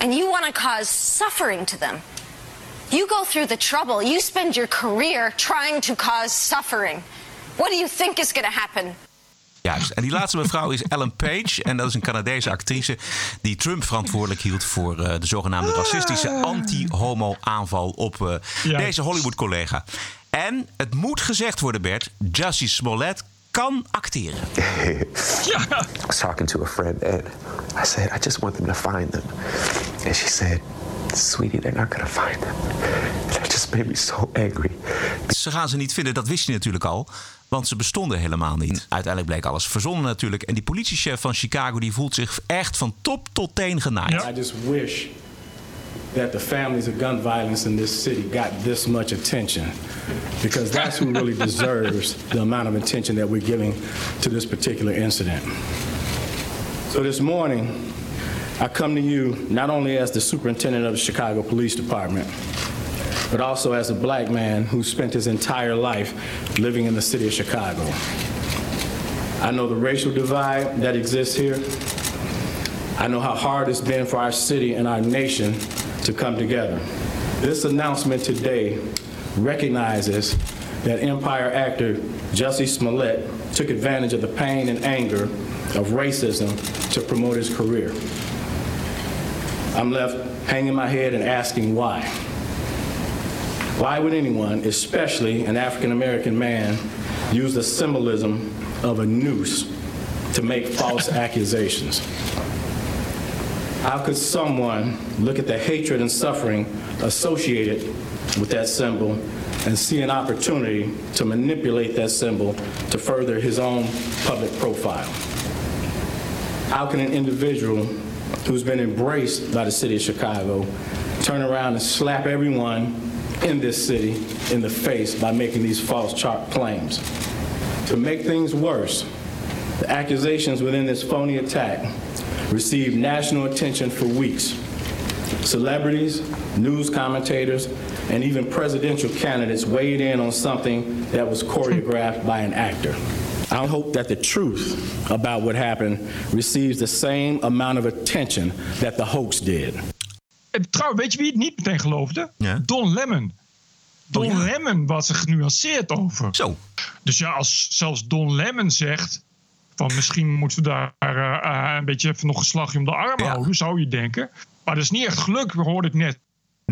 and you want to cause suffering to them, you go through the trouble. You spend your career trying to cause suffering. What do you think is going to happen? Juist. En die laatste mevrouw is Ellen Page. En dat is een Canadese actrice die Trump verantwoordelijk hield voor uh, de zogenaamde racistische anti-homo-aanval op uh, deze Hollywood-collega. En het moet gezegd worden, Bert, Jussie Smollett kan acteren. I was talking to a friend and I said, I just want them to find them. And she said, Sweetie, they're not going to find them. And I just made me so angry. Ze gaan ze niet vinden, dat wist je natuurlijk al. Want ze bestonden helemaal niet. Uiteindelijk bleek alles verzonnen natuurlijk. En die politiechef van Chicago die voelt zich echt van top tot teen genaaid. I just wish that the families of gun violence in this city got this much attention. Because that's who really deserves the amount of attention that we're giving to this particular incident. So this morning, I come to you not only as the superintendent of the Chicago Police Department, but also as a black man who spent his entire life living in the city of Chicago. I know the racial divide that exists here. I know how hard it's been for our city and our nation to come together. This announcement today recognizes that Empire actor Jussie Smollett took advantage of the pain and anger of racism to promote his career. I'm left hanging my head and asking why. Why would anyone, especially an African American man, use the symbolism of a noose to make false accusations? How could someone look at the hatred and suffering associated with that symbol and see an opportunity to manipulate that symbol to further his own public profile? How can an individual who's been embraced by the city of Chicago turn around and slap everyone in this city in the face by making these false claims? To make things worse, the accusations within this phony attack received national attention for weeks. Celebrities, news commentators, and even presidential candidates weighed in on something that was choreographed by an actor. I hope that the truth about what happened receives the same amount of attention that the hoax did. En Trouwens, weet je wie het niet meteen geloofde? Ja. Don Lemon. Don Oh, ja. Lemon was er genuanceerd over. Zo. Dus ja, als zelfs Don Lemon zegt... van misschien moeten we daar eh, eh, een beetje even nog een slagje om de arm Ja. houden... zou je denken. Maar dat is niet echt gelukt, we hoorden het net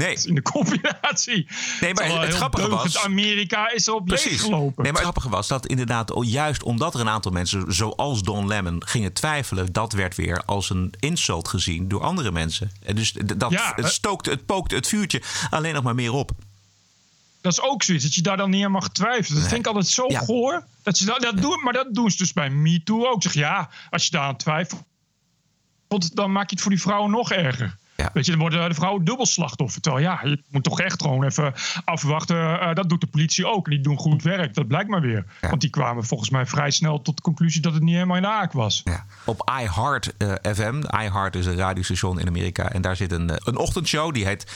Nee. in de compilatie. Nee, maar het grappige was- Amerika is erop Precies. leeggelopen. Nee, maar het grappige was dat inderdaad, juist omdat er een aantal mensen, zoals Don Lemon, gingen twijfelen, dat werd weer als een insult gezien door andere mensen. En dus dat Ja, het hè? stookte, het pookte het vuurtje alleen nog maar meer op. Dat is ook zoiets, dat je daar dan niet aan mag twijfelen. Dat vind ik altijd zo Ja. goor. Dat ze dat, dat doen, maar dat doen ze dus bij MeToo ook. Zeg ja, als je daar aan twijfelt, dan maak je het voor die vrouwen nog erger. Ja. Weet je, dan worden de vrouwen dubbel slachtoffer. Terwijl ja, je moet toch echt gewoon even afwachten. Eh, dat doet de politie ook. En die doen goed werk. Dat blijkt maar weer. Want die kwamen volgens mij vrij snel tot de conclusie dat het niet helemaal in de haak was. Ja. Op iHeart eh, FM, iHeart is een radiostation in Amerika, en daar zit een, eh, een ochtendshow die heet eh,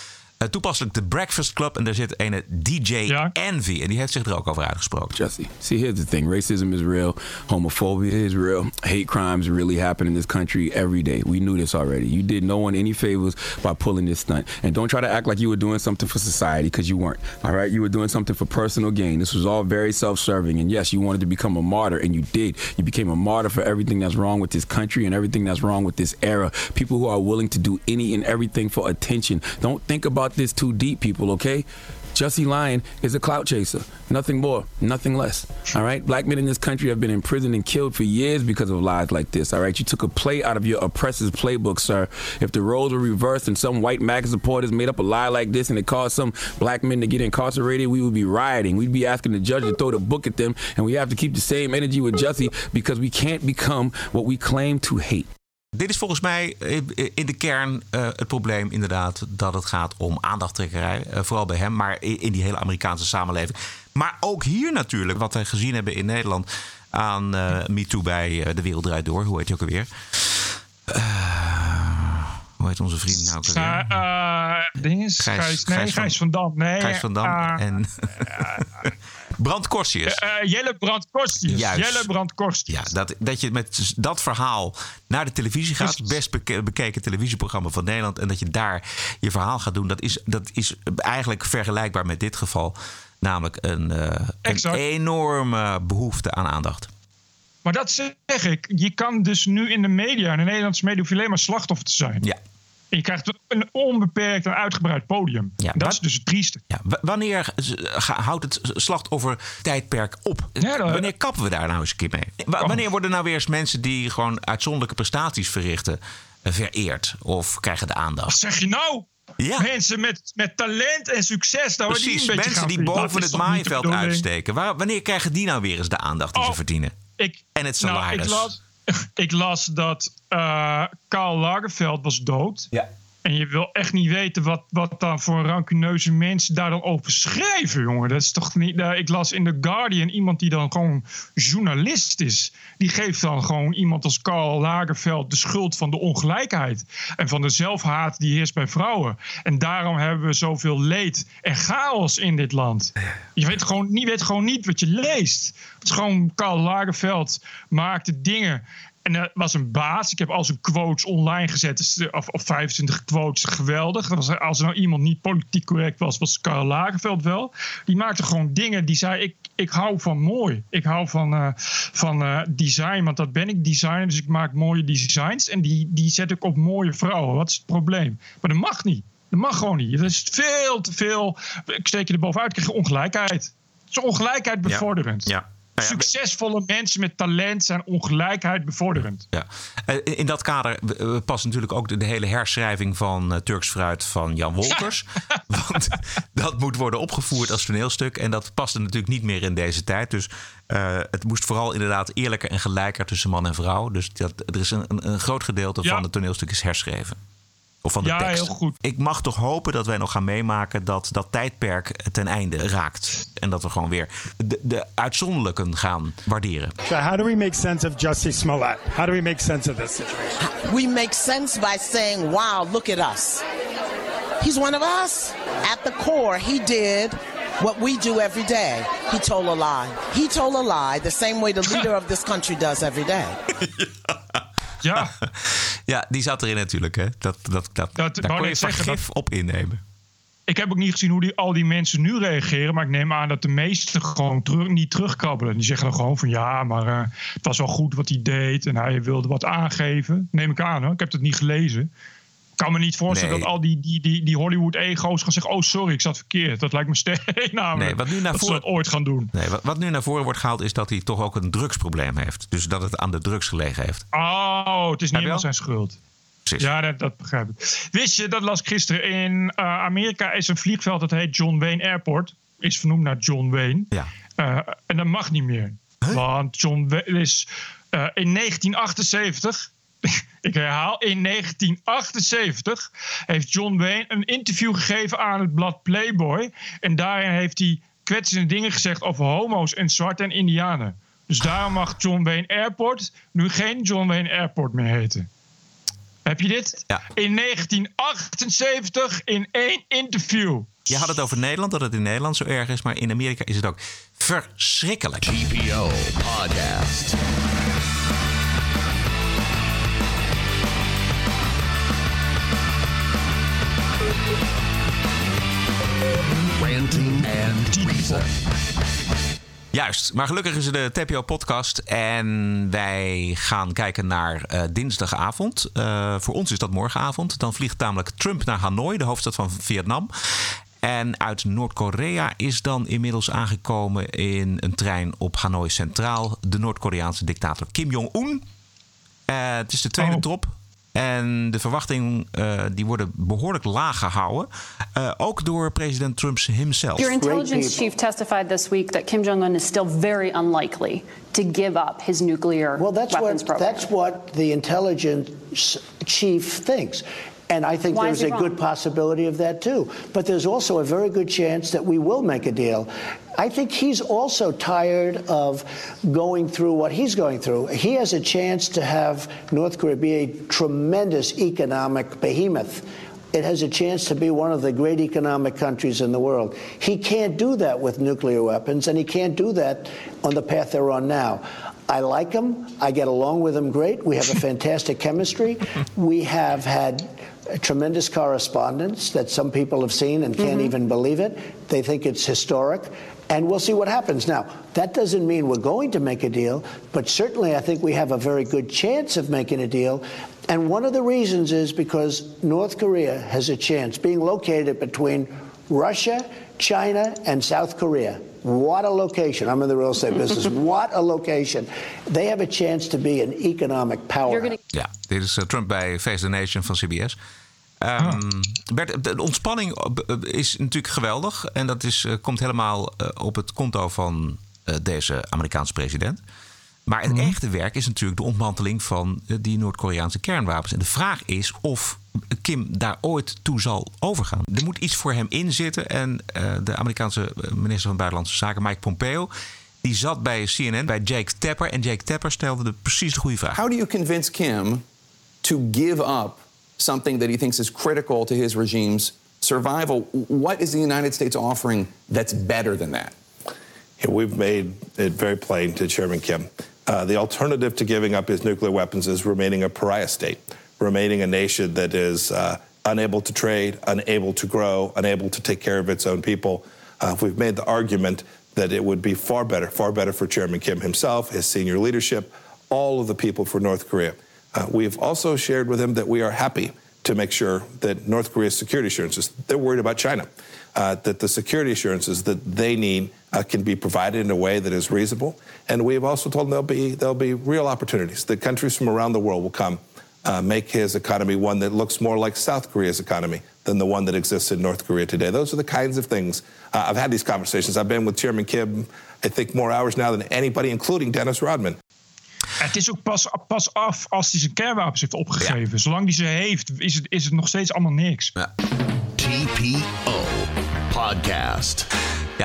toepasselijk The Breakfast Club. En daar zit een DJ Envy, en die heeft zich er ook over uitgesproken. Jesse, see, here's the thing racism is real, homophobia is real, hate crimes really happen in this country every day. We knew this already. You did no one any favors by pulling this stunt. And don't try to act like you were doing something for society because you weren't. All right? You were doing something for personal gain. This was all very self serving. And yes, you wanted to become a martyr, and you did. You became a martyr for everything that's wrong with this country and everything that's wrong with this era. People who are willing to do any and everything for attention. Don't think about this too deep, people, okay? Jussie Lyon is a clout chaser. Nothing more, nothing less. All right? Black men in this country have been imprisoned and killed for years because of lies like this. All right? You took a play out of your oppressor's playbook, sir. If the roles were reversed and some white MAGA supporters made up a lie like this and it caused some black men to get incarcerated, we would be rioting. We'd be asking the judge to throw the book at them. And we have to keep the same energy with Jussie because we can't become what we claim to hate. Dit is volgens mij eh, in de kern eh, het probleem inderdaad dat het gaat om aandachttrekkerij. eh, vooral bij hem, maar in die hele Amerikaanse samenleving. Maar ook hier natuurlijk, wat wij gezien hebben in Nederland aan eh MeToo bij De Wereld Draait Door. Hoe heet je ook alweer? Hoe heet onze vriend nou? Uh, ding is, Gijs- Gijs, nee, Gijs van- Gijs van Dam. Nee, Gijs van Dam eh, en Brand Korsius. eh, eh, Jelle Brand Korstius. Juist. Jelle Brand. Ja, dat, dat je met dat verhaal naar de televisie gaat. Het best beke- bekeken televisieprogramma van Nederland. En dat je daar je verhaal gaat doen. Dat is, dat is eigenlijk vergelijkbaar met dit geval. Namelijk een, eh, een enorme behoefte aan aandacht. Maar dat zeg ik. Je kan dus nu in de media, in de Nederlandse media, hoef je alleen maar slachtoffer te zijn. Ja. Je krijgt een onbeperkt en uitgebreid podium. Ja, dat is dus het trieste. Ja, wanneer houdt het slachtoffer tijdperk op? Ja, dat- wanneer kappen we daar nou eens een keer mee? Wa- wanneer worden nou weer eens mensen die gewoon uitzonderlijke prestaties verrichten... eh, vereerd of krijgen de aandacht? Wat zeg je nou? Ja. Mensen met, met talent en succes. Nou, Precies, die mensen die boven Dat het maaiveld uitsteken. Waar, wanneer krijgen die nou weer eens de aandacht die ze verdienen? Ik, en het nou, salaris. ik, las, ik las dat eh Karl Lagerfeld was dood. Ja. En je wil echt niet weten wat, wat dan voor rancuneuze mensen daar dan over schrijven, jongen. Dat is toch niet. eh, ik las in The Guardian iemand die dan gewoon journalist is. Die geeft dan gewoon iemand als Karl Lagerfeld de schuld van de ongelijkheid. En van de zelfhaat die heerst bij vrouwen. En daarom hebben we zoveel leed en chaos in dit land. Je weet gewoon, niet, weet gewoon niet wat je leest. Het is gewoon Karl Lagerfeld maakte dingen. En er was een baas. Ik heb al zijn quotes online gezet. Dus, of, of 25 quotes. Geweldig. Dat was, als er nou iemand niet politiek correct was, was Karl Lagerfeld wel. Die maakte gewoon dingen. Die zei: Ik, ik hou van mooi. Ik hou van, eh, van eh, design. Want dat ben ik designer. Dus ik maak mooie designs. En die, die zet ik op mooie vrouwen. Wat is het probleem? Maar dat mag niet. Dat mag gewoon niet. Dat is veel te veel. Ik steek je er bovenuit. Ik krijg je ongelijkheid. Het is ongelijkheid bevorderend. Ja. Nou ja, Succesvolle mensen met talent zijn ongelijkheid bevorderend. Ja. Eh, In dat kader past natuurlijk ook de, de hele herschrijving van eh, Turks Fruit van Jan Wolkers. Want dat moet worden opgevoerd als toneelstuk. En dat paste natuurlijk niet meer in deze tijd. Dus eh, het moest vooral inderdaad eerlijker en gelijker tussen man en vrouw. Dus dat, er is een, een, een groot gedeelte van het toneelstuk is herschreven. Of van de Ja, tekst. heel goed. Ik mag toch hopen dat wij nog gaan meemaken dat dat tijdperk ten einde raakt. En dat we gewoon weer de, de uitzonderlijken gaan waarderen. So how do we make sense of Justice Smollett? How do we make sense of this situation? We make sense by saying, wow, look at us. He's one of us. At the core, he did what we do every day. He told a lie. He told a lie the same way the leader of this country does every day. Ja. ja, die zat erin natuurlijk. Hè? Dat, dat, dat, Dat- daar kon je zeggen, vergif op innemen. Ik heb ook niet gezien hoe die, al die mensen nu reageren. Maar ik neem aan dat de meesten gewoon terug, niet terugkrabbelen. Die zeggen dan gewoon van ja, maar eh, het was wel goed wat hij deed. En hij wilde wat aangeven. Neem ik aan hoor. Ik heb het niet gelezen. Ik kan me niet voorstellen Nee. dat al die, die, die, die Hollywood-ego's gaan zeggen... oh, sorry, ik zat verkeerd. Dat lijkt me sterk namelijk. Nee, wat nu naar dat ze voren- dat ooit gaan doen. Nee, wat, wat nu naar voren wordt gehaald is dat hij toch ook een drugsprobleem heeft. Dus dat het aan de drugs gelegen heeft. Oh, het is niet helemaal wel? zijn schuld. Precies. Ja, dat, dat begrijp ik. Wist je, dat las ik gisteren. In eh, Amerika is een vliegveld dat heet John Wayne Airport. Is vernoemd naar John Wayne. Ja. Eh, en dat mag niet meer. Want John Wayne is eh, in 1978. Ik herhaal, in 1978 heeft John Wayne een interview gegeven aan het blad Playboy. En daarin heeft hij kwetsende dingen gezegd over homo's en zwarte en indianen. Dus daarom mag John Wayne Airport nu geen John Wayne Airport meer heten. Heb je dit? Ja. In 1978 in één interview. Je had het over Nederland, dat het in Nederland zo erg is. Maar in Amerika is het ook verschrikkelijk. TPO Podcast. Ranting and Reason. Juist, maar gelukkig is het de TPO-podcast en wij gaan kijken naar eh, dinsdagavond. Eh, voor ons is dat morgenavond. Dan vliegt namelijk Trump naar Hanoi, de hoofdstad van Vietnam. En uit Noord-Korea is dan inmiddels aangekomen in een trein op Hanoi Centraal de Noord-Koreaanse dictator Kim Jong-un. Eh, het is de tweede Oh. drop. En de verwachtingen eh, die worden behoorlijk laag gehouden. Eh, ook door president Trump himself. Your intelligence chief testified this week that Kim Jong Un is still very unlikely to give up his nuclear Well, that's weapons what program. that's what the intelligence chief thinks. And I think Why there's he a good possibility of that too. But there's also a very good chance that we will make a deal. I think he's also tired of going through what he's going through. He has a chance to have North Korea be a tremendous economic behemoth. It has a chance to be one of the great economic countries in the world. He can't do that with nuclear weapons, and he can't do that on the path they're on now. I like him. I get along with him great. We have a fantastic chemistry. We have had tremendous correspondence that some people have seen and can't mm-hmm. even believe it. They think it's historic. And we'll see what happens. Now, that doesn't mean we're going to make a deal, but certainly I think we have a very good chance of making a deal. And one of the reasons is because North Korea has a chance, being located between Russia, China, and South Korea. What a location. I'm in the real estate business. what a location. They have a chance to be an economic power. Ja, dit is eh, Trump bij Face the Nation van CBS. Ehm, Bert, de ontspanning eh, is natuurlijk geweldig. En dat is, eh, komt helemaal op het konto van eh, deze Amerikaanse president. Maar het echte werk is natuurlijk de ontmanteling van die Noord-Koreaanse kernwapens. En de vraag is of Kim daar ooit toe zal overgaan. Er moet iets voor hem in zitten. En eh, de Amerikaanse eh, minister van Buitenlandse Zaken, Mike Pompeo, die zat bij CNN, bij Jake Tapper. En Jake Tapper stelde de precies de goede vraag. How do you convince Kim to give up something that he thinks is critical to his regime's survival? What is the United States offering that's better than that? Yeah, we've made it very plain to Chairman Kim. Uh, the alternative to giving up his nuclear weapons is remaining a pariah state, remaining a nation that is uh, unable to trade, unable to grow, unable to take care of its own people. Uh, we've made the argument that it would be far better, far better for Chairman Kim himself, his senior leadership, all of the people for North Korea. Uh, we've also shared with him that we are happy to make sure that North Korea's security assurances, they're worried about China, uh, that the security assurances that they need uh, can be provided in a way that is reasonable. And we have also told them there'll be, there'll be real opportunities, that countries from around the world will come uh, make his economy one that looks more like South Korea's economy than the one that exists in North Korea today. Those are the kinds of things. Uh, I've had these conversations. I've been with Chairman Kim, I think, more hours now than anybody, including Dennis Rodman. Het is ook pas, pas af als hij zijn kernwapens heeft opgegeven. Zolang hij ze heeft, is het, is het nog steeds allemaal niks. TPO Podcast.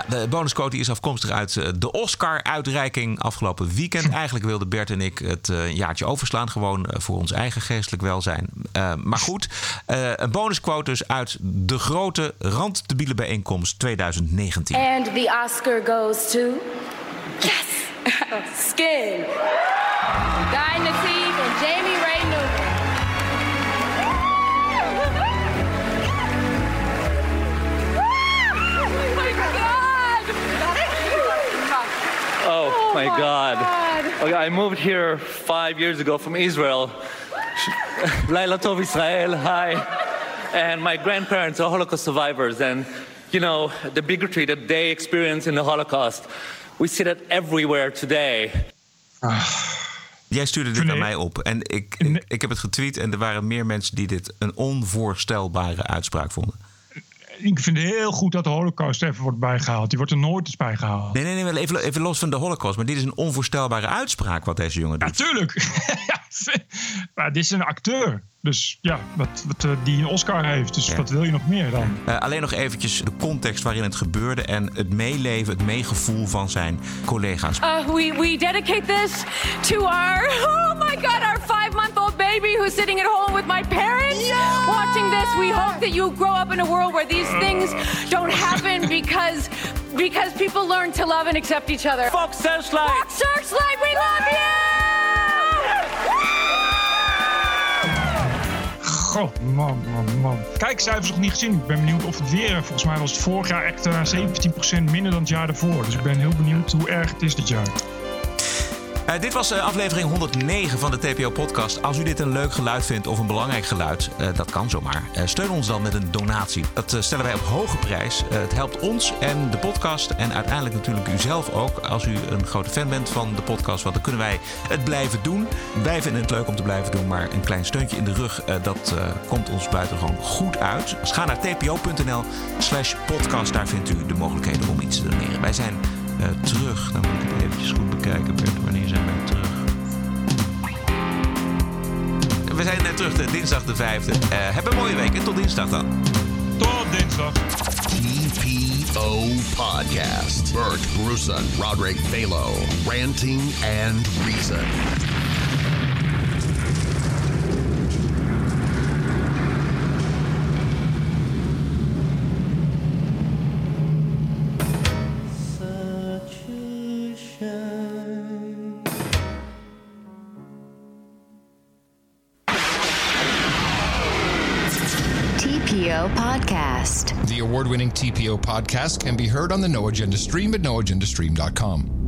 Ja, de bonusquote is afkomstig uit eh, de Oscar-uitreiking afgelopen weekend. Eigenlijk wilden Bert en ik het eh, jaartje overslaan, gewoon eh, voor ons eigen geestelijk welzijn. Eh, maar goed, eh, een bonusquote dus uit de grote randdebiele bijeenkomst 2019. And the Oscar goes to. Yes! Skin. Dynasty Okay, I moved here five years ago from Israel. Laila Tov Israel, hi. And my grandparents are Holocaust survivors. And, you know, the bigotry that they experienced in the Holocaust, we see that everywhere today. Jij stuurde dit aan mij op en ik, ik, ik heb het getweet en er waren meer mensen die dit een onvoorstelbare uitspraak vonden. Ik vind het heel goed dat de holocaust even wordt bijgehaald. Die wordt er nooit eens bijgehaald. Nee, nee, nee, even, even los van de holocaust. Maar dit is een onvoorstelbare uitspraak wat deze jongen doet. Natuurlijk. maar dit is een acteur. Dus ja, wat, wat, eh, die een Oscar heeft. Dus wat wil je nog meer dan? Eh, alleen nog eventjes de context waarin het gebeurde en het meeleven, het meegevoel van zijn collega's. Uh, we, we dedicate this to our, oh my God, our five month old baby who's sitting at home with my parents watching this. We hope that you grow up in a world where these things don't happen because because people learn to love and accept each other. Fox Searchlight! Fox Searchlight, we love you! God, man, man, man. Kijkcijfers nog niet gezien. Ik ben benieuwd of het weer... Volgens mij was het vorig jaar echt eh, 17% minder dan het jaar daarvoor. Dus ik ben heel benieuwd hoe erg het is dit jaar. Eh, dit was eh, aflevering 109 van de TPO-podcast. Als u dit een leuk geluid vindt of een belangrijk geluid, eh, dat kan zomaar. Steun ons dan met een donatie. Dat stellen wij op hoge prijs. Het helpt ons en de podcast en uiteindelijk natuurlijk u zelf ook. Als u een grote fan bent van de podcast, want dan kunnen wij het blijven doen. Wij vinden het leuk om te blijven doen, maar een klein steuntje in de rug, dat komt ons buitengewoon goed uit. Dus ga naar tpo.nl slash podcast. Daar vindt u de mogelijkheden om iets te doneren. Wij zijn eh, terug. Dan moet ik het eventjes goed bekijken. Bert, wanneer zijn wij terug? We zijn net terug, de dinsdag de 5e. Eh heb een mooie week en tot dinsdag dan. Tot dinsdag. TPO Podcast. Bert Bruson, Roderick Balo, ranting and reason. Award winning TPO podcast can be heard on the No Agenda stream at noagendastream.com.